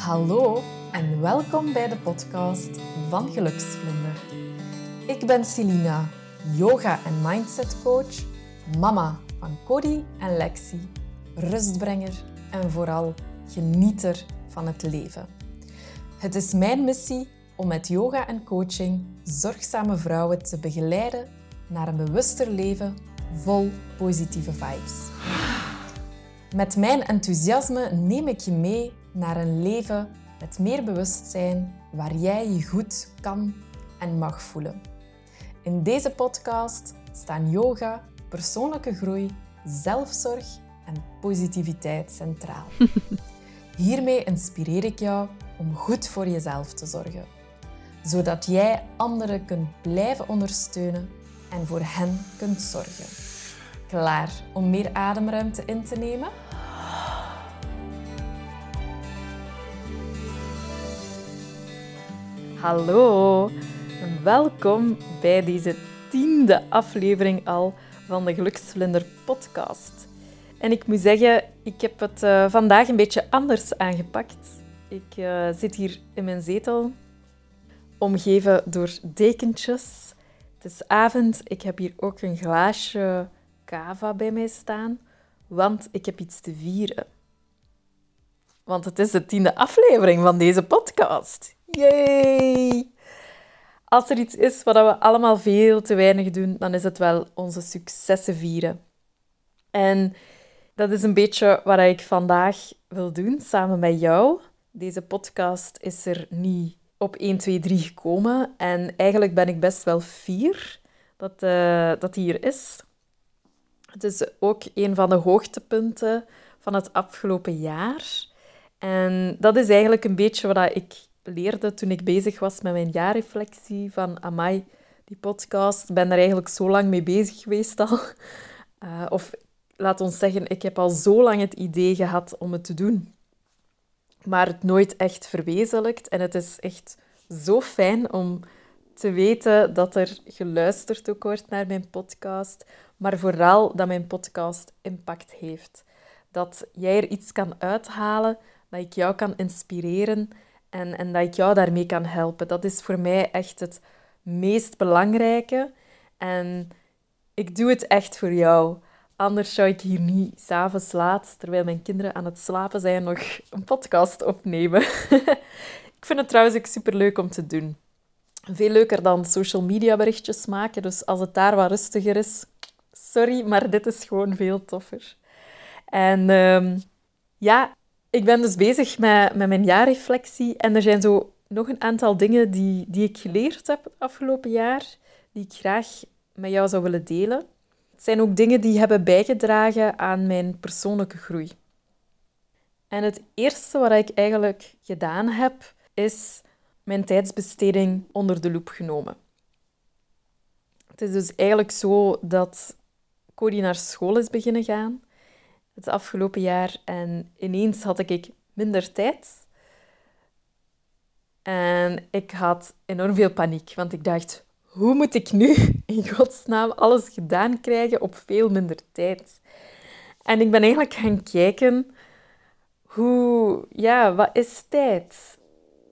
Hallo en welkom bij de podcast van Geluksvlinder. Ik ben Celina, yoga- en mindset coach, mama van Cody en Lexi, rustbrenger en vooral genieter van het leven. Het is mijn missie om met yoga en coaching zorgzame vrouwen te begeleiden naar een bewuster leven vol positieve vibes. Met mijn enthousiasme neem ik je mee naar een leven met meer bewustzijn waar jij je goed kan en mag voelen. In deze podcast staan yoga, persoonlijke groei, zelfzorg en positiviteit centraal. Hiermee inspireer ik jou om goed voor jezelf te zorgen, zodat jij anderen kunt blijven ondersteunen en voor hen kunt zorgen. Klaar om meer ademruimte in te nemen? Hallo en welkom bij deze tiende aflevering al van de Geluksvlinder podcast. En ik moet zeggen, ik heb het uh, vandaag een beetje anders aangepakt. Ik uh, zit hier in mijn zetel, omgeven door dekentjes. Het is avond, ik heb hier ook een glaasje cava bij mij staan, want ik heb iets te vieren. Want het is de tiende aflevering van deze podcast. Yay! Als er iets is wat we allemaal veel te weinig doen, dan is het wel onze successen vieren. En dat is een beetje wat ik vandaag wil doen samen met jou. Deze podcast is er niet op 1, 2, 3 gekomen. En eigenlijk ben ik best wel fier dat, uh, dat die hier is. Het is ook een van de hoogtepunten van het afgelopen jaar. En dat is eigenlijk een beetje wat ik leerde toen ik bezig was met mijn jaarreflectie van Amai, die podcast. Ik ben daar eigenlijk zo lang mee bezig geweest al. Uh, of laat ons zeggen, ik heb al zo lang het idee gehad om het te doen. Maar het nooit echt verwezenlijkt. En het is echt zo fijn om te weten dat er geluisterd ook wordt naar mijn podcast. Maar vooral dat mijn podcast impact heeft. Dat jij er iets kan uithalen, dat ik jou kan inspireren en, en dat ik jou daarmee kan helpen. Dat is voor mij echt het meest belangrijke. En ik doe het echt voor jou. Anders zou ik hier niet s'avonds laat, terwijl mijn kinderen aan het slapen zijn, nog een podcast opnemen. ik vind het trouwens ook superleuk om te doen. Veel leuker dan social media berichtjes maken. Dus als het daar wat rustiger is, sorry, maar dit is gewoon veel toffer. En um, ja, ik ben dus bezig met, met mijn jaarreflectie en er zijn zo nog een aantal dingen die, die ik geleerd heb het afgelopen jaar, die ik graag met jou zou willen delen. Het zijn ook dingen die hebben bijgedragen aan mijn persoonlijke groei. En het eerste wat ik eigenlijk gedaan heb, is mijn tijdsbesteding onder de loep genomen. Het is dus eigenlijk zo dat Cody naar school is beginnen gaan het afgelopen jaar en ineens had ik minder tijd. En ik had enorm veel paniek, want ik dacht, hoe moet ik nu in godsnaam alles gedaan krijgen op veel minder tijd? En ik ben eigenlijk gaan kijken, hoe, ja, wat is tijd?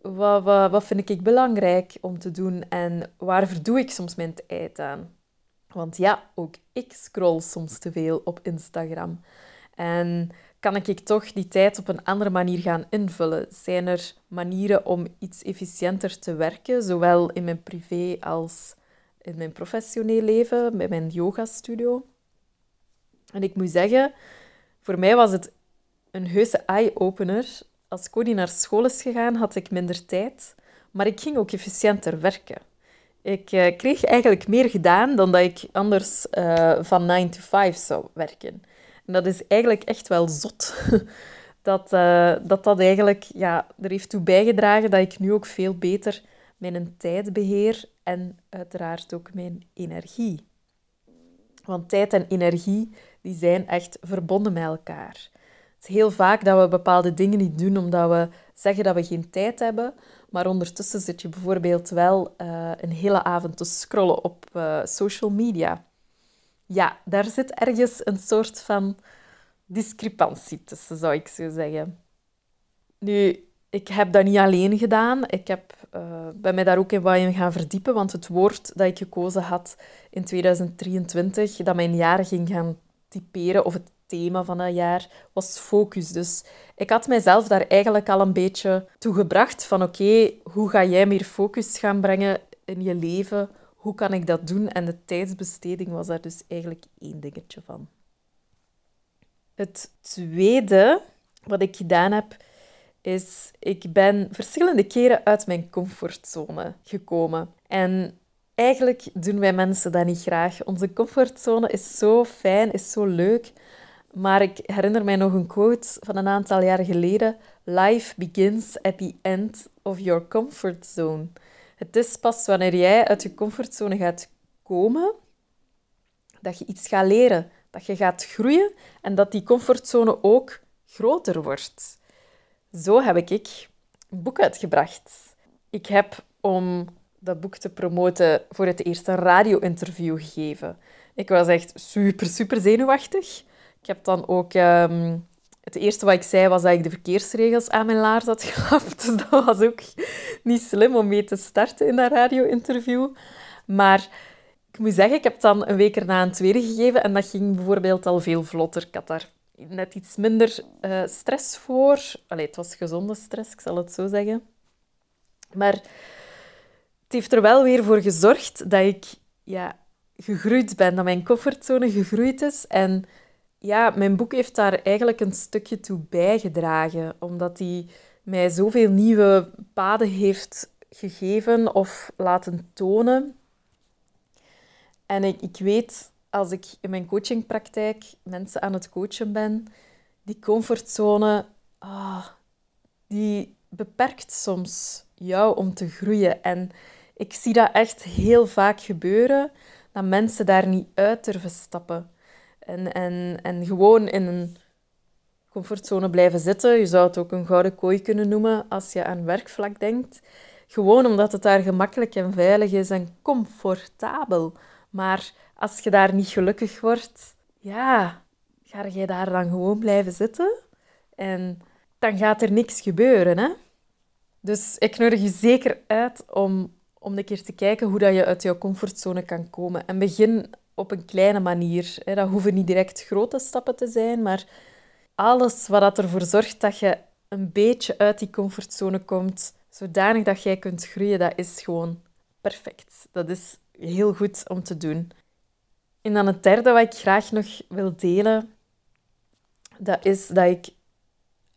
Wat, wat, wat vind ik belangrijk om te doen en waar verdoe ik soms mijn tijd aan? Want ja, ook ik scroll soms te veel op Instagram. En kan ik toch die tijd op een andere manier gaan invullen? Zijn er manieren om iets efficiënter te werken, zowel in mijn privé als in mijn professioneel leven, bij mijn yogastudio? En ik moet zeggen, voor mij was het een heuse eye-opener. Als Cody naar school is gegaan, had ik minder tijd, maar ik ging ook efficiënter werken. Ik uh, kreeg eigenlijk meer gedaan dan dat ik anders uh, van 9 to 5 zou werken. En dat is eigenlijk echt wel zot. Dat, uh, dat dat eigenlijk ja, er heeft toe bijgedragen dat ik nu ook veel beter mijn tijd beheer en uiteraard ook mijn energie. Want tijd en energie die zijn echt verbonden met elkaar. Het is heel vaak dat we bepaalde dingen niet doen omdat we zeggen dat we geen tijd hebben, maar ondertussen zit je bijvoorbeeld wel uh, een hele avond te scrollen op uh, social media ja, daar zit ergens een soort van discrepantie tussen, zou ik zo zeggen. Nu, ik heb dat niet alleen gedaan. Ik heb, uh, ben mij daar ook in in gaan verdiepen, want het woord dat ik gekozen had in 2023, dat mijn jaar ging gaan typeren, of het thema van dat jaar, was focus. Dus ik had mijzelf daar eigenlijk al een beetje toe gebracht van oké, hoe ga jij meer focus gaan brengen in je leven? Hoe kan ik dat doen? En de tijdsbesteding was daar dus eigenlijk één dingetje van. Het tweede wat ik gedaan heb, is ik ben verschillende keren uit mijn comfortzone gekomen. En eigenlijk doen wij mensen dat niet graag. Onze comfortzone is zo fijn, is zo leuk. Maar ik herinner mij nog een quote van een aantal jaar geleden. Life begins at the end of your comfort zone. Het is pas wanneer jij uit je comfortzone gaat komen, dat je iets gaat leren, dat je gaat groeien en dat die comfortzone ook groter wordt. Zo heb ik een boek uitgebracht. Ik heb, om dat boek te promoten, voor het eerst een radio-interview gegeven. Ik was echt super, super zenuwachtig. Ik heb dan ook... Um, het eerste wat ik zei was dat ik de verkeersregels aan mijn laars had gelapt. Dus dat was ook niet slim om mee te starten in dat radio-interview. Maar ik moet zeggen, ik heb dan een week erna een tweede gegeven en dat ging bijvoorbeeld al veel vlotter. Ik had daar net iets minder uh, stress voor. Het was gezonde stress, ik zal het zo zeggen. Maar het heeft er wel weer voor gezorgd dat ik ja, gegroeid ben, dat mijn comfortzone gegroeid is. En ja, mijn boek heeft daar eigenlijk een stukje toe bijgedragen, omdat hij mij zoveel nieuwe paden heeft gegeven of laten tonen. En ik, ik weet als ik in mijn coachingpraktijk mensen aan het coachen ben, die comfortzone, ah, die beperkt soms jou om te groeien. En ik zie dat echt heel vaak gebeuren, dat mensen daar niet uit durven stappen. En, en, en gewoon in een comfortzone blijven zitten. Je zou het ook een gouden kooi kunnen noemen als je aan werkvlak denkt. Gewoon omdat het daar gemakkelijk en veilig is en comfortabel. Maar als je daar niet gelukkig wordt, ja, ga je daar dan gewoon blijven zitten? En dan gaat er niks gebeuren, hè? Dus ik nodig je zeker uit om, om een keer te kijken hoe dat je uit jouw comfortzone kan komen. En begin op een kleine manier. Dat hoeven niet direct grote stappen te zijn, maar alles wat ervoor zorgt dat je een beetje uit die comfortzone komt, zodanig dat jij kunt groeien, dat is gewoon perfect. Dat is heel goed om te doen. En dan het derde wat ik graag nog wil delen, dat is dat ik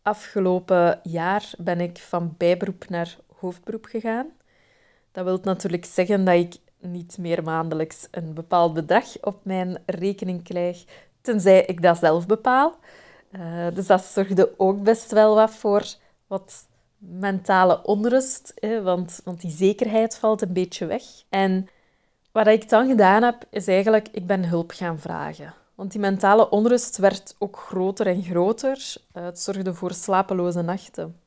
afgelopen jaar ben ik van bijberoep naar hoofdberoep gegaan. Dat wil natuurlijk zeggen dat ik niet meer maandelijks een bepaald bedrag op mijn rekening krijg, tenzij ik dat zelf bepaal. Uh, dus dat zorgde ook best wel wat voor wat mentale onrust, hè, want, want die zekerheid valt een beetje weg. En wat ik dan gedaan heb, is eigenlijk, ik ben hulp gaan vragen. Want die mentale onrust werd ook groter en groter. Eh, het zorgde voor slapeloze nachten.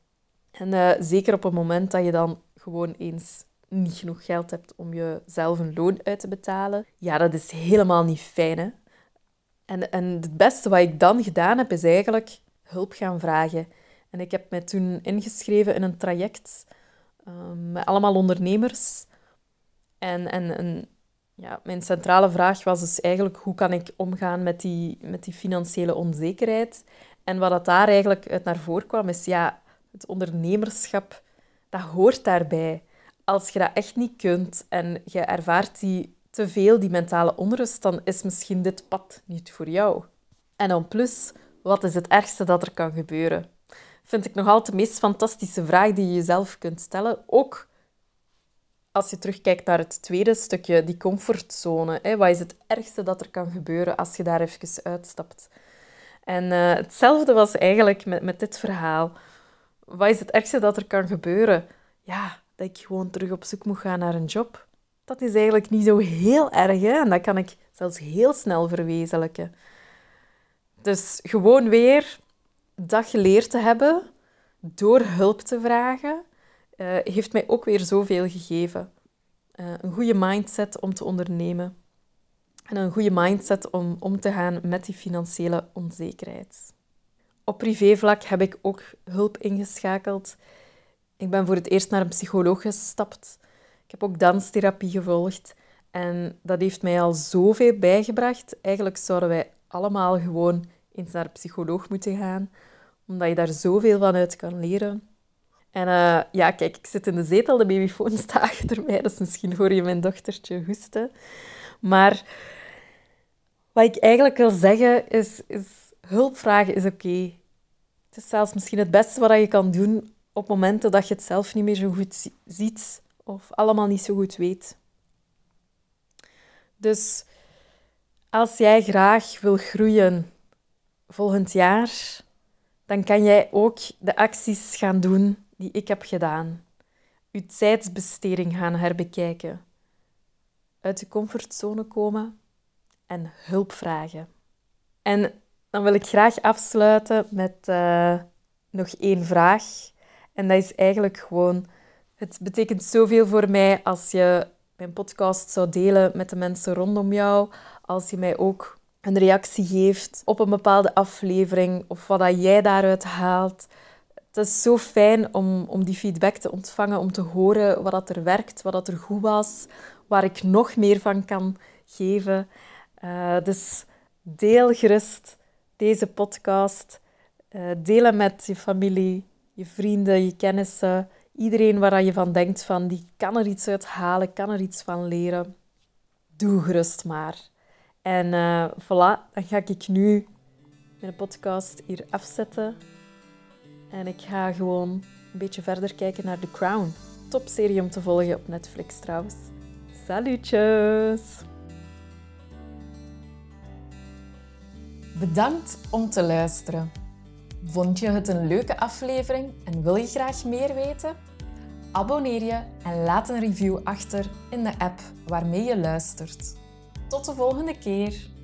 En uh, zeker op het moment dat je dan gewoon eens niet genoeg geld hebt om jezelf een loon uit te betalen, ja, dat is helemaal niet fijn. Hè? En, en het beste wat ik dan gedaan heb, is eigenlijk hulp gaan vragen. En ik heb mij toen ingeschreven in een traject um, met allemaal ondernemers. En, en, en ja, mijn centrale vraag was dus eigenlijk hoe kan ik omgaan met die, met die financiële onzekerheid. En wat dat daar eigenlijk uit naar voren kwam, is ja, het ondernemerschap, dat hoort daarbij. Als je dat echt niet kunt en je ervaart die te veel, die mentale onrust, dan is misschien dit pad niet voor jou. En dan plus, wat is het ergste dat er kan gebeuren? Vind ik nog altijd de meest fantastische vraag die je jezelf kunt stellen. Ook als je terugkijkt naar het tweede stukje, die comfortzone. Hè, wat is het ergste dat er kan gebeuren als je daar even uitstapt? En uh, hetzelfde was eigenlijk met, met dit verhaal. Wat is het ergste dat er kan gebeuren? Ja, dat ik gewoon terug op zoek moet gaan naar een job. Dat is eigenlijk niet zo heel erg, hè? en dat kan ik zelfs heel snel verwezenlijken. Dus gewoon weer dat geleerd te hebben door hulp te vragen uh, heeft mij ook weer zoveel gegeven. Uh, een goede mindset om te ondernemen. En een goede mindset om om te gaan met die financiële onzekerheid. Op privévlak heb ik ook hulp ingeschakeld. Ik ben voor het eerst naar een psycholoog gestapt. Ik heb ook danstherapie gevolgd. En dat heeft mij al zoveel bijgebracht. Eigenlijk zouden wij allemaal gewoon eens naar een psycholoog moeten gaan, omdat je daar zoveel van uit kan leren. En uh, ja, kijk, ik zit in de zetel, de babyfoon staat achter mij. Is misschien voor je mijn dochtertje hoesten. Maar wat ik eigenlijk wil zeggen is, is hulp vragen is oké. Het is zelfs misschien het beste wat je kan doen op momenten dat je het zelf niet meer zo goed ziet of allemaal niet zo goed weet. Dus als jij graag wil groeien volgend jaar, dan kan jij ook de acties gaan doen die ik heb gedaan. Je tijdsbesteding gaan herbekijken. Uit de comfortzone komen en hulp vragen. En dan wil ik graag afsluiten met uh, nog één vraag. En dat is eigenlijk gewoon: het betekent zoveel voor mij als je mijn podcast zou delen met de mensen rondom jou, als je mij ook een reactie geeft op een bepaalde aflevering of wat dat jij daaruit haalt. Het is zo fijn om, om die feedback te ontvangen, om te horen wat dat er werkt, wat dat er goed was, waar ik nog meer van kan geven. Uh, dus deel gerust deze podcast. Uh, deel met je familie, je vrienden, je kennissen. Iedereen waar je van denkt van die kan er iets uit halen, kan er iets van leren. Doe gerust maar. En uh, voilà, dan ga ik nu mijn podcast hier afzetten. En ik ga gewoon een beetje verder kijken naar The Crown. Topserie om te volgen op Netflix trouwens. Salutjes! Bedankt om te luisteren. Vond je het een leuke aflevering en wil je graag meer weten? Abonneer je en laat een review achter in de app waarmee je luistert. Tot de volgende keer!